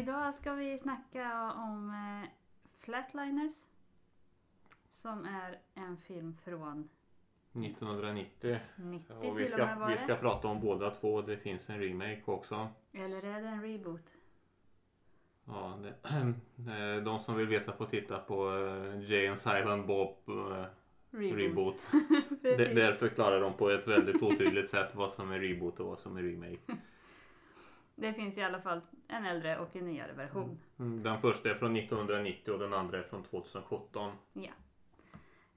Idag ska vi snacka om eh, Flatliners. Som är en film från 1990. 90 Och vi och ska, var vi ska prata om båda två. Det finns en remake också. Eller är det en reboot? Ja, det, de som vill veta får titta på eh, Jay and Silent Bob eh, reboot. D- där förklarar de på ett väldigt otydligt sätt vad som är reboot och vad som är remake. Det finns i alla fall en äldre och en nyare version. Mm, Den första är från 1990 och den andra är från 2017. Ja.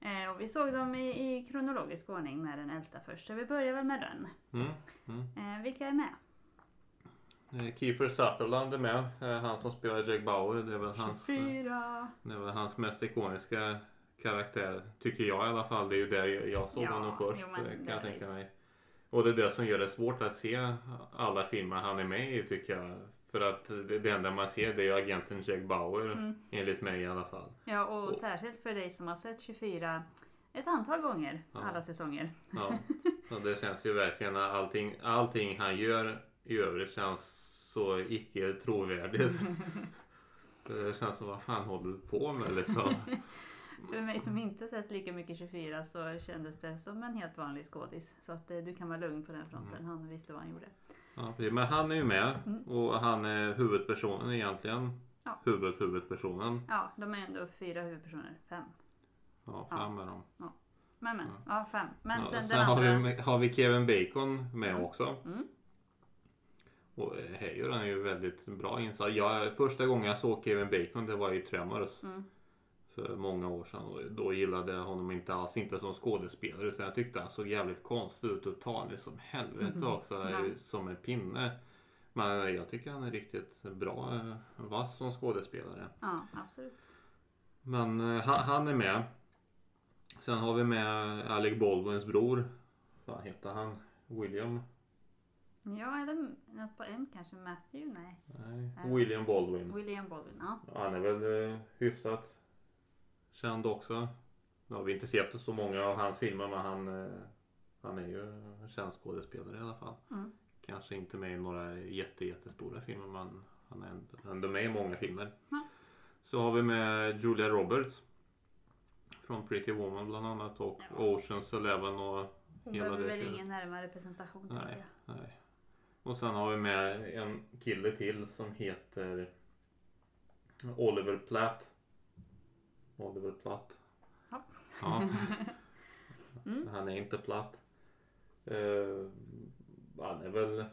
Eh, och vi såg dem i, i kronologisk ordning med den äldsta först. Så vi börjar väl med den. Mm. Mm. Eh, vilka är med? Eh, Kiefer Sutherland är med. eh, Han som spelar Jack Bauer. Det är väl hans, eh, 24! det är väl hans mest ikoniska karaktär. Tycker jag i alla fall. Det är ju där jag- såg Ja, honom först. jo, kan jag tänka mig. Och det är det som gör det svårt att se alla filmer han är med i tycker jag. För att det, enda man ser det är ju agenten Jack Bauer. Mm. Enligt mig i alla fall. Ja, och Och- särskilt för dig som har sett 24 ett antal gånger, Ja. alla säsonger. Ja, så det känns ju verkligen att allting, allting han gör i övrigt känns så icke trovärdigt. Det känns som vad fan håller du på med liksom? För mig som inte sett lika mycket 24 så kändes det som en helt vanlig skådis. Så att eh, du kan vara lugn på den fronten. Mm. Han visste vad han gjorde. Ja, precis. men han är ju med Mm. och han är huvudpersonen egentligen. Ja. Huvud, huvudpersonen. Ja, de är ändå fyra huvudpersoner. Fem. Ja, Ja. fram med dem. Men men, ja fem. Men Ja, sen, sen den har, andra. vi, har vi Kevin Bacon med Mm. också. Mm. Och eh, här gör han ju väldigt bra insats. Jag, första gången jag såg Kevin Bacon det var i Tremors. Mm. För många år sedan och då gillade jag honom inte alls inte som skådespelare utan jag tyckte han såg jävligt konstig ut och tanig som helvete Mhm. också Ja. som en pinne. Men jag tycker han är riktigt bra eh, vass som skådespelare. Ja, absolut. Men eh, han, han är med. Sen har vi med Alec Baldwins bror. Vad heter han? William? Ja, eller något på M kanske. Matthew? Nej. Nej. William Baldwin. William Baldwin. Ja. Han är väl eh, hyfsat känd också. Nu har vi inte sett så många av hans filmer men han, eh, han är ju en känd skådespelare i alla fall. Mm. Kanske inte med i några jätte, jättestora filmer men han är ändå- med i många filmer. Ja. Så har vi med Julia Roberts. Från Pretty Woman bland annat och. Oceans Eleven och Hon Hela behöver det väl köret. ingen närmare presentation Nej. jag. Nej. Och sen har vi med en kille till som heter Oliver Platt. Oliver Platt. Ja. Ja. Mm. Han är inte platt. Uh, han är väl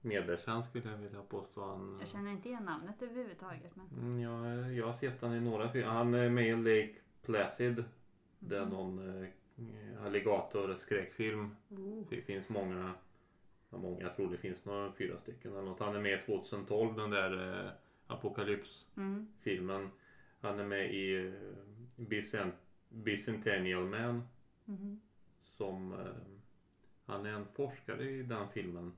medelkänd skulle jag vilja påstå. Han, Jag känner inte igen namnet överhuvudtaget. Men... Mm, jag, jag har sett han i några filmer. Han är med i Lake Placid. Det är någon eh, alligator-skräckfilm. Oh. Det finns många, många, jag tror det finns några fyra stycken eller något. Han är med i 2012 den där eh, Apocalypse-filmen. Mm. Han är med i eh, Bicent, Bicentennial Man Mhm. som eh, han är en forskare i den filmen.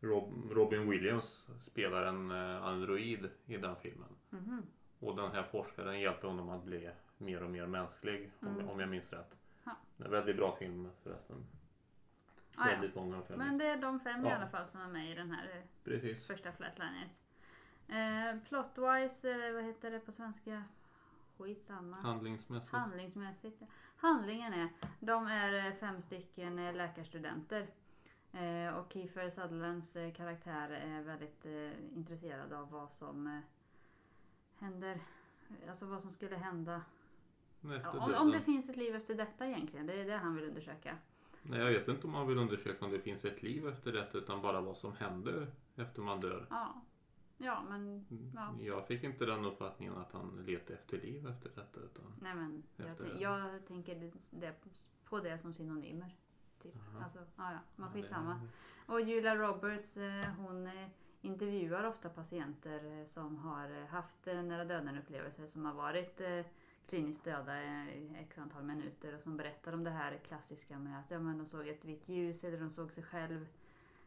Rob, Robin Williams spelar en eh, android i den filmen. Mhm. Och den här forskaren hjälper honom att bli mer och mer mänsklig om, Mm. om jag minns rätt. Ja. Är en väldigt bra film förresten. Ah, ja. väldigt lång film. Men det är de fem i Ja. alla fall som är med i den här eh, Precis. första Flatliners. Eh, plotwise, eh, vad heter det på svenska? Skitsamma. Handlingsmässigt. Handlingsmässigt. Handlingen är, de är eh, fem stycken eh, läkarstudenter. Eh, och Kiefer Sutherlands karaktär är väldigt intresserad av vad som händer. Alltså vad som skulle hända. Om, om det finns ett liv efter detta egentligen. Det är det han vill undersöka. Nej, jag vet inte om man vill undersöka om det finns ett liv efter detta utan bara vad som händer efter man dör. Ja, ja men Ja. Jag fick inte den uppfattningen att han letar efter liv efter detta. Utan... nej men. Jag, Efter det. jag tänker det, på det som synonymer. Typ. Aha. Alltså, ja, ja, men Ja, skitsamma. Och Julia Roberts eh, hon eh, intervjuar ofta patienter eh, som har haft nära döden upplevelser som har varit kliniskt döda i x antal minuter och som berättar om det här klassiska med att ja, men de såg ett vitt ljus eller de såg sig själv.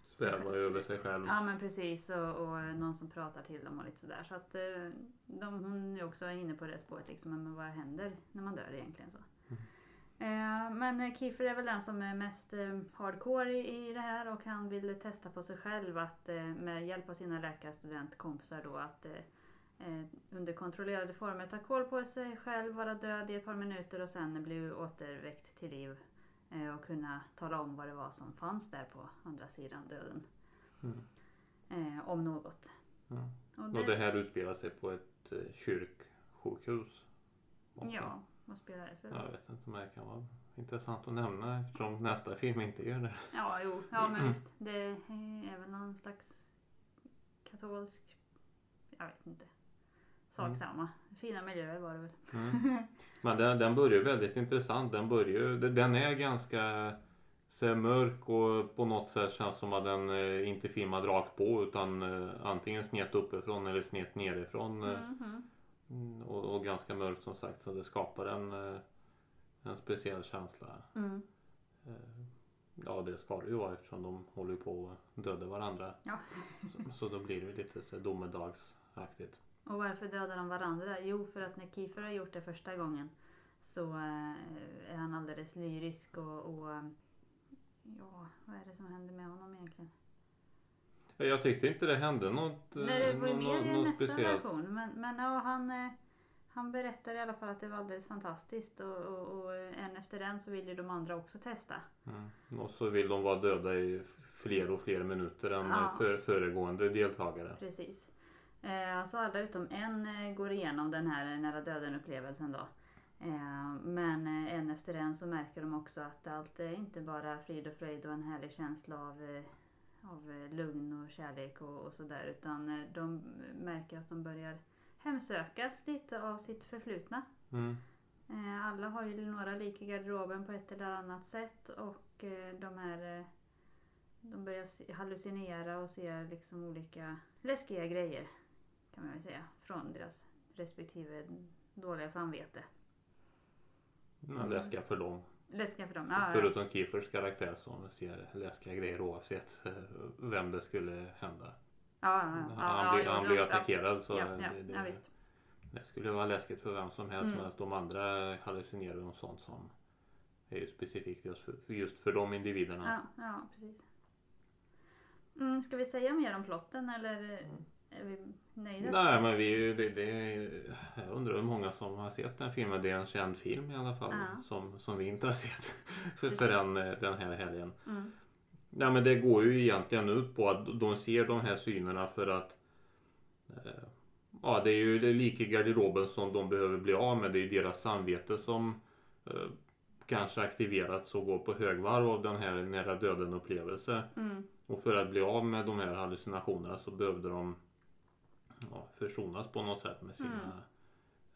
Sväva Så- över sig själv. Ja men precis och, och någon som pratar till dem och lite sådär. Så att eh, de, hon är också inne på det spåret liksom. Men vad händer när man dör egentligen så. Eh, men Kiefer är väl den som är mest eh, hardcore i, i det här och han vill testa på sig själv att eh, med hjälp av sina läkarstudentkompisar då att eh, eh, under kontrollerade former ta koll på sig själv, vara död i ett par minuter och sen bli återväckt till liv. Eh, och kunna tala om vad det var som fanns där på andra sidan döden. Mm. Eh, om något. Ja. Och Och det här utspelar sig på ett eh, kyrksjukhus. också. Ja, vad spelar det för roll? Jag vet inte om det kan vara intressant att nämna eftersom nästa film inte gör det. Ja, jo, ja men Mm. visst. Det är väl någon slags katolsk, jag vet inte. Sak Mm. samma. Fina miljöer var det väl. Mm. Men den, den börjar väldigt intressant. Den börjar den är ganska så mörk och på något sätt känns som att den eh, inte filmad rakt på utan eh, antingen snett uppifrån eller snett nerifrån. eh, Mhm. mm, Och, och ganska mörkt som sagt så det skapar en, eh, en speciell känsla. Mm. Eh, Ja det ska det ju vara eftersom de håller på att döda varandra. Ja. Så, så då blir det lite så domedagsaktigt. Och varför dödar de varandra? Jo, för att när Kiefer har gjort det första gången så eh, är han alldeles lyrisk och, och ja, vad är det som händer med honom egentligen? Jag tyckte inte det hände något, eh, Nej, det var ju mer i nästa speciellt. version. Men, men ja, han, eh, han berättar i alla fall att det var alldeles fantastiskt och, och, och en efter en så vill ju de andra också testa. Mm. Och så vill de vara döda i fler och fler minuter än Ja. för, föregående deltagare. Precis. Eh, så alla utom en eh, går igenom den här nära döden upplevelsen då. Eh, men eh, en efter en så märker de också att allt är inte bara frid och fröjd och en härlig känsla av, eh, av eh, lugn och kärlek och, och sådär. Utan eh, de märker att de börjar hemsökas lite av sitt förflutna. Mm. Eh, alla har ju några lik i garderoben på ett eller annat sätt och eh, de här eh, de börjar hallucinera och se liksom olika läskiga grejer kan man väl säga från deras respektive dåliga samvete. Men läskiga för dem. Läskiga för dem. Ja, ja. Förutom Kiefers karaktär som ser läskiga grejer oavsett eh, vem det skulle hända. Ja, ja, ja, han ja, blir, ja, han ja, blir ja, attackerad så Ja, ja, det, det, ja, visst. det skulle vara läskigt för vem som helst. Mm. Medan de andra hallucinerar om sånt som är ju specifikt just för, just för de individerna. Ja, ja precis. Mm, ska vi säga mer om plotten eller är vi nöjda? Nej men vi, det, det, jag undrar hur många som har sett den filmen. Det är en känd film i alla fall Ja. som, som vi inte har sett för, för den, den här helgen. Mm, Nej men det går ju egentligen ut på att de ser de här synerna för att eh, Ja det är ju det lik i garderoben som de behöver bli av med. Det är deras samvete som eh, kanske aktiverats och går på högvarv av den här nära döden upplevelse. mm, Och för att bli av med de här hallucinationerna så behövde de ja, försonas på något sätt med sina,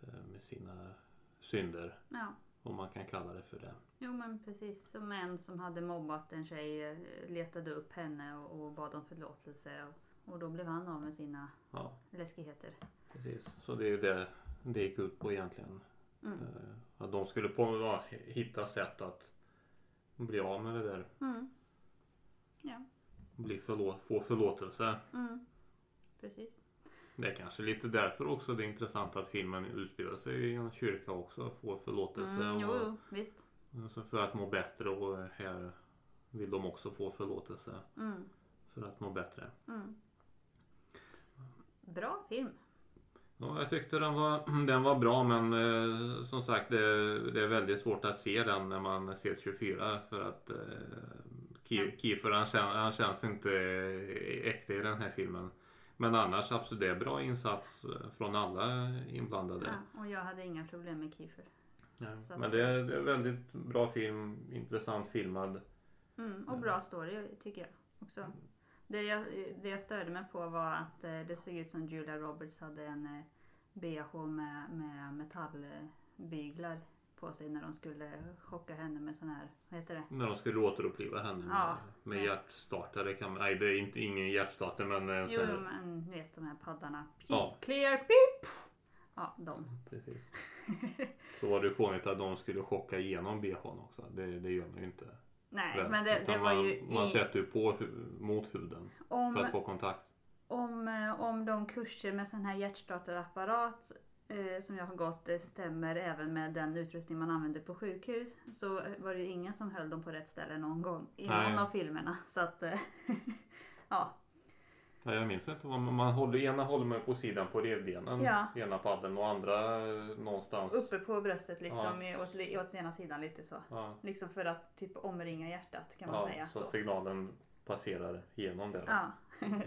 Mm. eh, med sina synder. ja. Om man kan kalla det för det. Jo men precis som en som hade mobbat en tjej eh, letade upp henne och, och bad om förlåtelse och, och då blev han av med sina Ja, läskigheter. precis. Så det är det det gick ut på egentligen. Mm. Eh, Att de skulle på, ja, hitta sätt att bli av med det där. Mm. Ja, Bli förlåt, få förlåtelse. mm. precis. Det är kanske lite därför också det är intressant att filmen utspelar sig i en kyrka också. Få förlåtelse. Mm, jo, och, visst. Alltså för att må bättre och här vill de också få förlåtelse Mm. för att må bättre. Mm. Bra film. Ja, jag tyckte den var, den var bra men eh, som sagt det, det är väldigt svårt att se den när man ser 24 för att eh, Ki- Kiefer han, kän, han känns inte eh, äkta i den här filmen. Men annars absolut det är bra insats eh, från alla inblandade. Ja, och jag hade inga problem med Kiefer. Ja, Men det är, det är väldigt bra film, intressant filmad. Mm, och bra story tycker jag också. Det jag, det jag störde mig på var att eh, det såg ut som Julia Roberts hade en eh, bh med, med metallbyglar på sig när de skulle chocka henne med sån här, vad heter det? När de skulle återuppliva henne med, Ja. med Ja. hjärtstartare. Kan, nej det är inte, ingen hjärtstartare men en Jo, sån men ni vet de här paddarna. Ja. Clear, pip! Ja, de. Precis. Så var det ju fånigt att de skulle chocka igenom bhn också. Det, det gör man ju inte. Nej, väl. men det, det var man, ju man i, sätter ju på mot huden för om, att få kontakt. om, eh, om de kurser med sån här hjärtstartarapparat eh, som jag har gått stämmer även med den utrustning man använder på sjukhus så var det ju ingen som höll dem på rätt ställe någon gång i Nej. någon av filmerna. Så att, eh, ja. Nej, jag minns inte man, man håller. Ena håller man på sidan på revbenen. Ja. Ena paddeln och andra eh, någonstans. Uppe på bröstet liksom i- åt, åt ena sidan lite så. Ja, Liksom för att typ omringa hjärtat kan man ja, säga. så, Så. signalen passerar igenom där. Ja.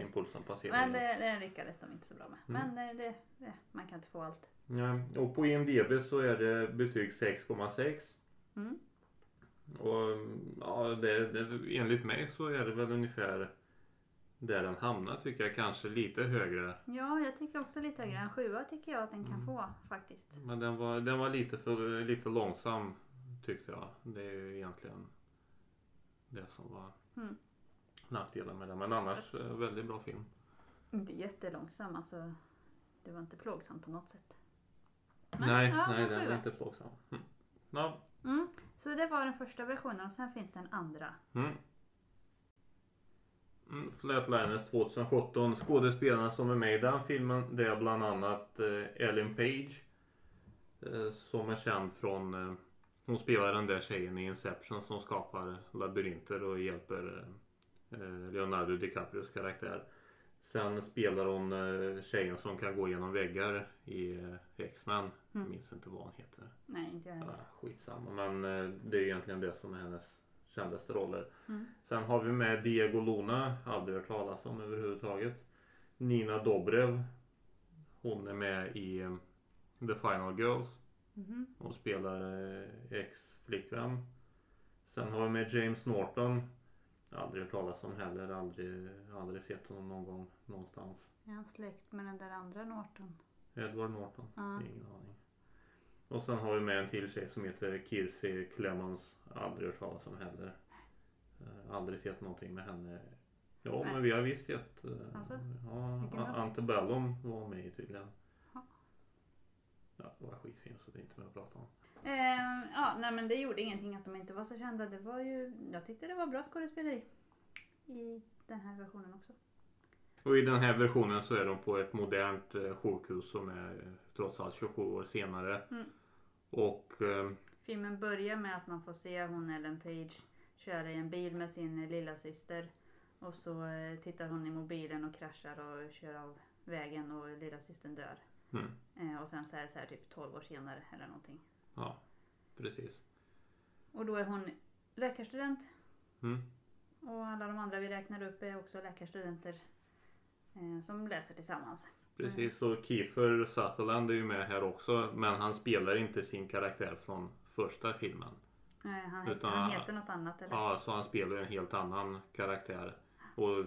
Impulsen passerar Men det, det lyckades de inte så bra med. Mm. Men det, det, man kan inte få allt. Ja, och på IMDB så är det betyg 6,6. Mm. Och ja, det, det, enligt mig så är det väl ungefär där den hamnar tycker jag. Kanske lite högre. Ja, jag tycker också lite högre. En sjua tycker jag att den kan Mm. få faktiskt. Men den var, den var lite, för, lite långsam tyckte jag. Det är ju egentligen det som var Mm. nackdelen med den. Men annars eh, väldigt bra film. Inte jättelångsam alltså. Det var inte plågsamt på något sätt. Nej, ja, nej en den var inte plågsam. Mm. Ja, Mm. Så det var den första versionen och sen finns det en andra. Mm. Mm, Flatliners 2017. Skådespelarna som är med i den filmen det är bland annat eh, Ellen Page. Eh, som är känd från... Eh, hon spelar den där tjejen i Inception som skapar labyrinter och hjälper Leonardo DiCaprios karaktär. Sen spelar hon eh, tjejen som kan gå genom väggar i eh, X-Men. Mm. Minns inte vad hon heter. Nej, inte jag Ja, heller. skitsamma men eh, det är egentligen det som är hennes kändaste roller. Mm. Sen har vi med Diego Luna, aldrig hört talas om överhuvudtaget. Nina Dobrev. Hon är med i eh, The Final Girls. Mhm. Hon spelar eh, ex-flickvän. Sen har vi med James Norton. Aldrig hört talas om heller, aldrig, aldrig sett honom någon gång någonstans. Är han släkt med den där andra Norton? Edward Norton? Ja. Ingen aning. Och sen har vi med en till tjej som heter Kirsi Clemons. Aldrig hört talas om heller. Eh, aldrig sett någonting med henne. Ja Nej. men vi har visst sett. eh, Alltså? ja? Antebellum var med i tydligen. Ja. Ja, det var skitfilm så det är inte mer att prata om. Ehm, ja, nej men det gjorde ingenting att de inte var så kända. Det var ju, jag tyckte det var bra skådespeleri. I den här versionen också. Och i den här versionen så är de på ett modernt eh, sjukhus som är eh, trots allt 27 år senare. Mm. Och eh, Filmen börjar med att man får se hon Ellen Page köra i en bil med sin lilla syster Och så eh, tittar hon i mobilen och kraschar och kör av vägen och lilla systern dör. mm, Eh, och sen så är det så här typ 12 år senare eller någonting. Ja, precis. Och då är hon läkarstudent Mm. och alla de andra vi räknar upp är också läkarstudenter eh, som läser tillsammans. Precis, och Kiefer Sutherland är ju med här också. Men han spelar inte sin karaktär från första filmen. Eh, han, Utan- han heter något annat eller? Ja, så han spelar en helt annan karaktär. Och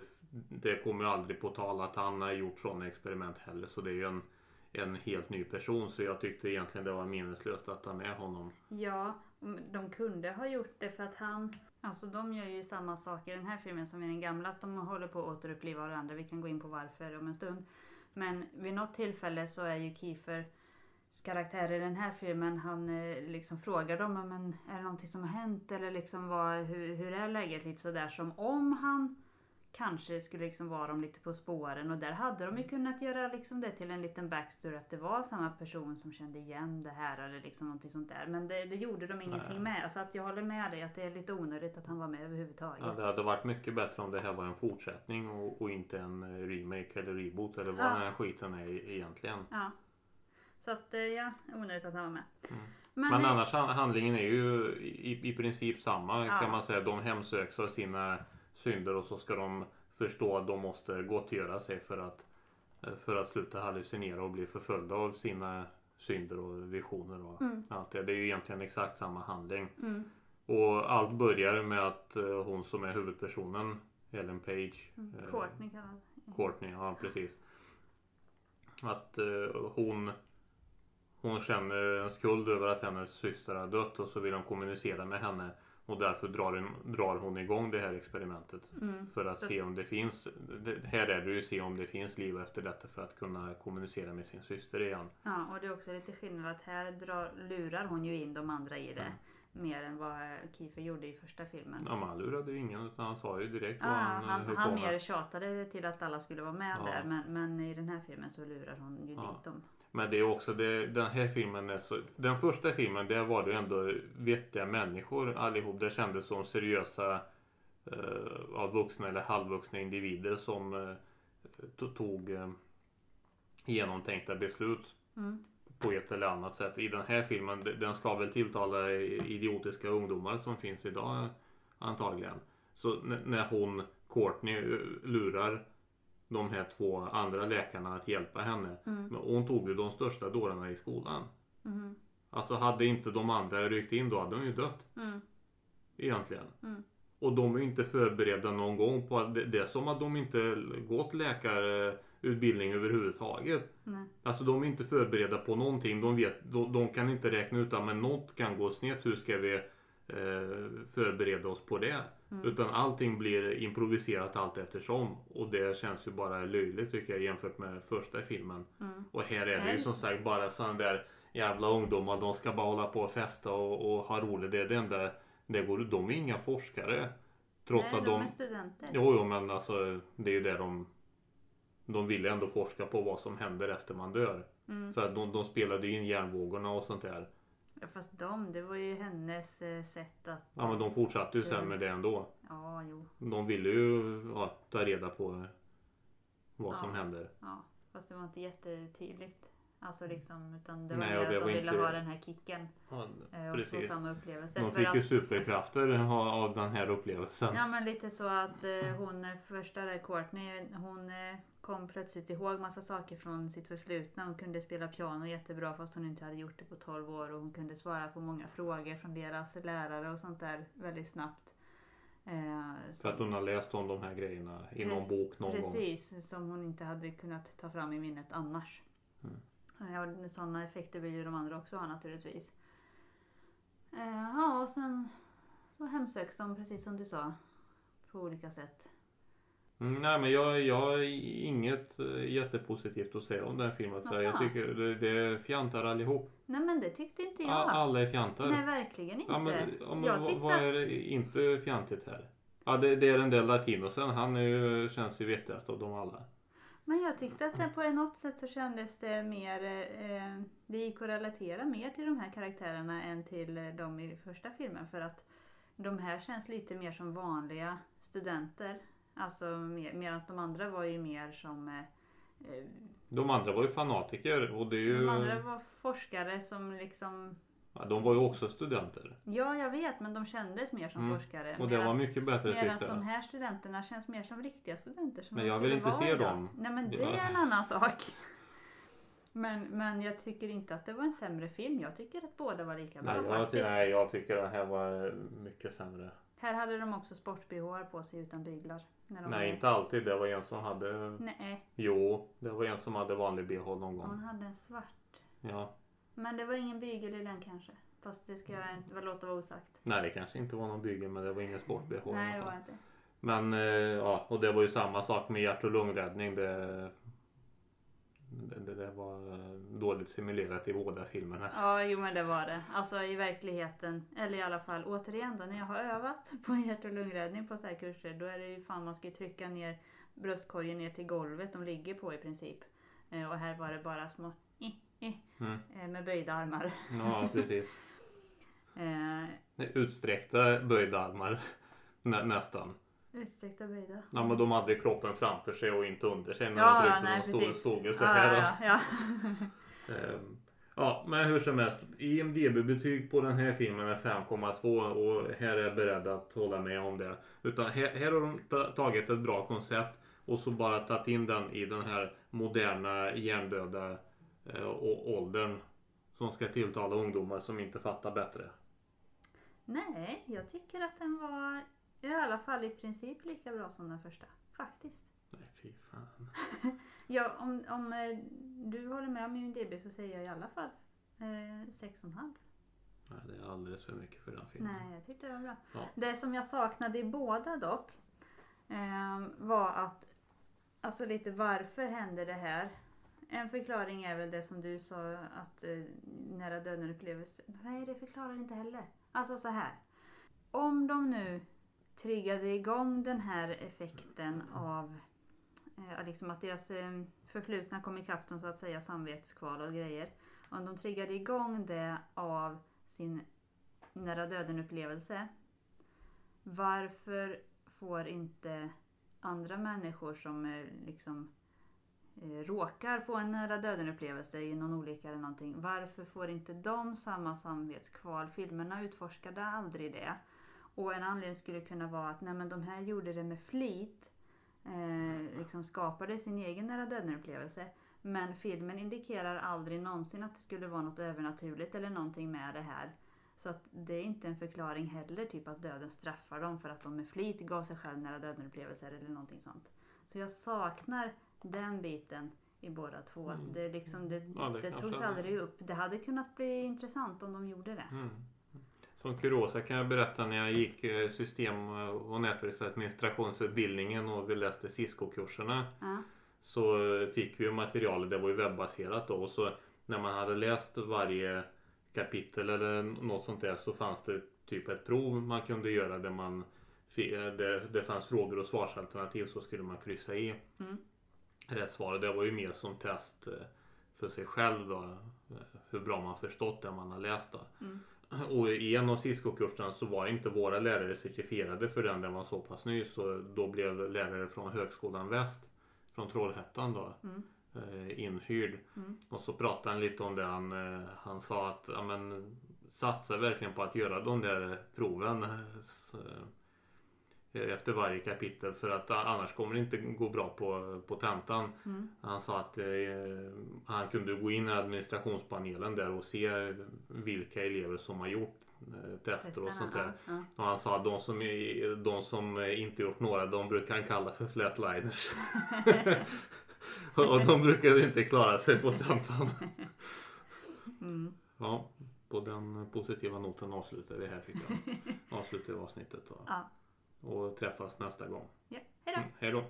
det kommer ju aldrig på tal att han har gjort sådana experiment heller. Så det är ju en, en helt ny person. Så jag tyckte egentligen det var meningslöst att ta med honom. Ja, de kunde ha gjort det för att han... Alltså de gör ju samma sak i den här filmen som i den gamla. Att de håller på att återuppliva varandra. Vi kan gå in på varför om en stund. Men vid något tillfälle så är ju Kiefer karaktär i den här filmen, han eh, liksom frågar dem men är det någonting som har hänt eller liksom vad, hur, hur är läget? Lite sådär som om han kanske skulle liksom vara dem lite på spåren och där hade de ju kunnat göra liksom det till en liten backstory att det var samma person som kände igen det här eller liksom någonting sånt där. Men det, det gjorde de ingenting Nej. med. Så att jag håller med dig att det är lite onödigt att han var med överhuvudtaget. Ja, det hade varit mycket bättre om det här var en fortsättning och, och inte en eh, remake eller reboot eller vad Ja. den här skiten är e- egentligen. Ja. Så att eh, ja, onödigt att han var med. Mm. Men, Men annars han- handlingen är ju i, i princip samma Ja. kan man säga. De hemsöks av sina synder och så ska de förstå att de måste gottgöra sig för att, eh, för att sluta hallucinera och bli förföljda av sina synder och visioner och Mm. allt det. Det är ju egentligen exakt samma handling. Mm, Och allt börjar med att eh, hon som är huvudpersonen, Ellen Page, mm, eh, Courtney kallad. Courtney, ja precis. Att eh, hon hon känner en skuld över att hennes syster har dött och så vill hon kommunicera med henne och därför drar hon, drar hon igång det här experimentet. Mm. För att se om det finns, det, här är det ju se om det finns liv efter detta för att kunna kommunicera med sin syster igen. Ja, och det är också lite skillnad att här drar, lurar hon ju in de andra i det. Mm. Mer än vad Kiefer gjorde i första filmen. Ja, man lurade ju ingen utan han sa ju direkt Ja, vad han, eh, han, höll han på mer med. tjatade till att alla skulle vara med Ja. där. Men, men i den här filmen så lurar hon ju Ja. dit dem. Men det är också det, den här filmen är så, den första filmen där var det ju ändå vettiga människor allihop. Det kändes som seriösa eh, vuxna eller halvvuxna individer som eh, to- tog eh, genomtänkta beslut Mm. på ett eller annat sätt. I den här filmen, den ska väl tilltala idiotiska ungdomar som finns idag antagligen. Så när hon, Courtney, eh, lurar de här två andra läkarna att hjälpa henne. Mm. Men hon tog ju de största dårarna i skolan. Mm. Alltså hade inte de andra ryckt in då hade hon ju dött. Mm. Egentligen. Mm. Och de är inte förberedda någon gång på det, det är som att de inte gått läkarutbildning överhuvudtaget. Nej. Alltså de är inte förberedda på någonting. De, vet, de, de kan inte räkna ut att något kan gå snett. Hur ska vi eh, förbereda oss på det? Mm. Utan allting blir improviserat allt eftersom. Och det känns ju bara löjligt tycker jag jämfört med första filmen. Mm. Och här är det ju som sagt bara sådana där jävla ungdomar. De ska bara hålla på och festa och, och ha roligt. Det är det enda. Det går, de är inga forskare. Trots Nej, att de de... är studenter. Jo, jo, men alltså det är ju det de... De vill ändå forska på vad som händer efter man dör. Mm. För att de, de spelade in hjärnvågorna och sånt där. Ja, fast de, det var ju hennes eh, sätt att... Ja men de fortsatte ju sen Mm. med det ändå. Ja, jo. De ville ju ja, ta reda på vad som Ja. händer. Ja, fast det var inte jättetydligt. Alltså liksom, utan det var Nej, mer att de var ville inte- ha den här kicken. Ja, eh, Och få precis. samma upplevelse. De För fick ju att- superkrafter av den här upplevelsen. Ja men lite så att eh, hon eh, första där Courtney hon eh, kom plötsligt ihåg massa saker från sitt förflutna. Hon kunde spela piano jättebra fast hon inte hade gjort det på 12 år och hon kunde svara på många frågor från deras lärare och sånt där väldigt snabbt. Eh, För så- att hon har läst om de här grejerna i någon Precis- bok någon gång. Precis, som hon inte hade kunnat ta fram i minnet annars. Mm. Ja, sådana effekter vill ju de andra också ha naturligtvis. Eh, ja, och sen så hemsöks de precis som du sa. På olika sätt. Mm, nej men jag, jag har inget eh, jättepositivt att säga om den filmen. För jag tycker det, det är fjantar allihop. Nej men det tyckte inte jag. Alla är fjantar. Nej verkligen inte. Ja men, ja, men jag vad, tyckte vad är det inte fjantigt här? Ja det, det är den där latinosen. Han är känns ju vettigast av dem alla. Men jag tyckte att det på något sätt så kändes det mer, eh, det gick att relatera mer till de här karaktärerna än till eh, de i första filmen. För att de här känns lite mer som vanliga studenter. Alltså mer, medan de andra var ju mer som eh, eh, De andra var ju fanatiker och det är ju... De andra var forskare som liksom ja, de var ju också studenter. Ja, jag vet, men de kändes mer som Mm. forskare. Och det var medans- mycket bättre Medan tyckte de jag. här studenterna känns mer som riktiga studenter. Som Men de jag vill inte se idag. dem. Nej men det är en annan sak. Men, men jag tycker inte att det var en sämre film. Jag tycker att båda var lika bra Nej jag, faktiskt. nej, jag tycker den här var mycket sämre. Här hade de också sport-bh på sig utan byglar. När de Nej var- inte alltid. Det var en som hade... Nej, Jo, det var en som hade vanlig bh någon hon gång. hade en svart. Ja. Men det var ingen bygel i den kanske. Fast det ska jag inte låta vara osagt. Nej det kanske inte var någon bygel men det var ingen sport-bh Nej, det var inte. Men eh, ja, och det var ju samma sak med hjärt och lungräddning. Det, det, det, var eh, dåligt simulerat i båda filmerna. Ja, jo men det var det. Alltså i verkligheten, eller i alla fall återigen då när jag har övat på hjärt och lungräddning på så här kurser, då är det ju fan man ska trycka ner bröstkorgen ner till golvet de ligger på i princip. Eh, och här var det bara små Mm. eh, med böjda armar. Ja, precis. Eh, Utsträckta böjda armar. Nä, nästan. Utsträckta böjda. Ja, men de hade kroppen framför sig och inte under sig när Ja, de tryckte. nej, de stod, precis. stod så här. ja, ja, ja. Ehm, Ja, men hur som helst. IMDB-betyg på den här filmen är 5,2 och här är jag beredd att hålla med om det. Utan här, här har de ta- tagit ett bra koncept och så bara tagit in den i den här moderna hjärndöda eh, åldern som ska tilltala ungdomar som inte fattar bättre. Nej, jag tycker att den var i alla fall i princip lika bra som den första. Faktiskt. Nej, fy fan. Ja, om, om eh, du håller med om IMDB så säger jag i alla fall eh, 6,5. Nej, det är alldeles för mycket för den filmen. Nej, jag tyckte det var bra. Ja. Det som jag saknade i båda dock eh, var att, alltså lite varför händer det här? En förklaring är väl det som du sa att eh, nära döden upplevelse. Nej, det förklarar inte heller. Alltså så här. Om de nu triggade igång den här effekten av eh, liksom att deras eh, förflutna kom ikapp dem så att säga samvetskval och grejer. Om de triggade igång det av sin nära döden upplevelse. Varför får inte andra människor som eh, liksom eh, råkar få en nära döden upplevelse i någon olycka eller någonting. Varför får inte de samma samvetskval? Filmerna utforskade aldrig det. Och en anledning skulle kunna vara att nej, men de här gjorde det med flit. Eh, liksom skapade sin egen nära döden upplevelse. Men filmen indikerar aldrig någonsin att det skulle vara något övernaturligt eller någonting med det här. Så att det är inte en förklaring heller, typ att döden straffar dem för att de med flit gav sig själv nära döden-upplevelser eller någonting sånt. Så jag saknar den biten i båda två. Mm. Det, liksom, det, Ja, det det togs aldrig upp. Det hade kunnat bli intressant om de gjorde det. Mm. Som kuriosa kan jag berätta när jag gick eh, system och nätverksadministrationsutbildningen och vi läste Cisco-kurserna. Ja. Så fick vi ju material, det var ju webbaserat då. Och så när man hade läst varje kapitel eller något sånt där så fanns det typ ett prov man kunde göra där man eh, det, det fanns frågor och svarsalternativ så skulle man kryssa i Mm. rätt svar. Det var ju mer som test eh, för sig själv då. eh, Hur bra man förstått det man har läst då. Mm. Och i en av Cisco-kurserna så var inte våra lärare certifierade för den. Den var så pass ny så då blev lärare från Högskolan Väst från Trollhättan då Mm. eh, inhyrd. Mm. Och så pratade han lite om det. Han, eh, han sa att ja, men, satsa verkligen på att göra de där proven eh, så, efter varje kapitel för att annars kommer det inte gå bra på, på tentan. Mm. Han sa att eh, han kunde gå in i administrationspanelen där och se vilka elever som har gjort eh, tester och sånt där. Ja, ja. Och han sa att de som, de som eh, inte gjort några de brukar han kalla för flatliners. och de brukade inte klara sig på tentan. Mm. Ja, på den positiva noten avslutar vi här tycker jag. Avslutar vi avsnittet då. Ja. Och träffas nästa gång. ja. Hej då! Mm, hej då!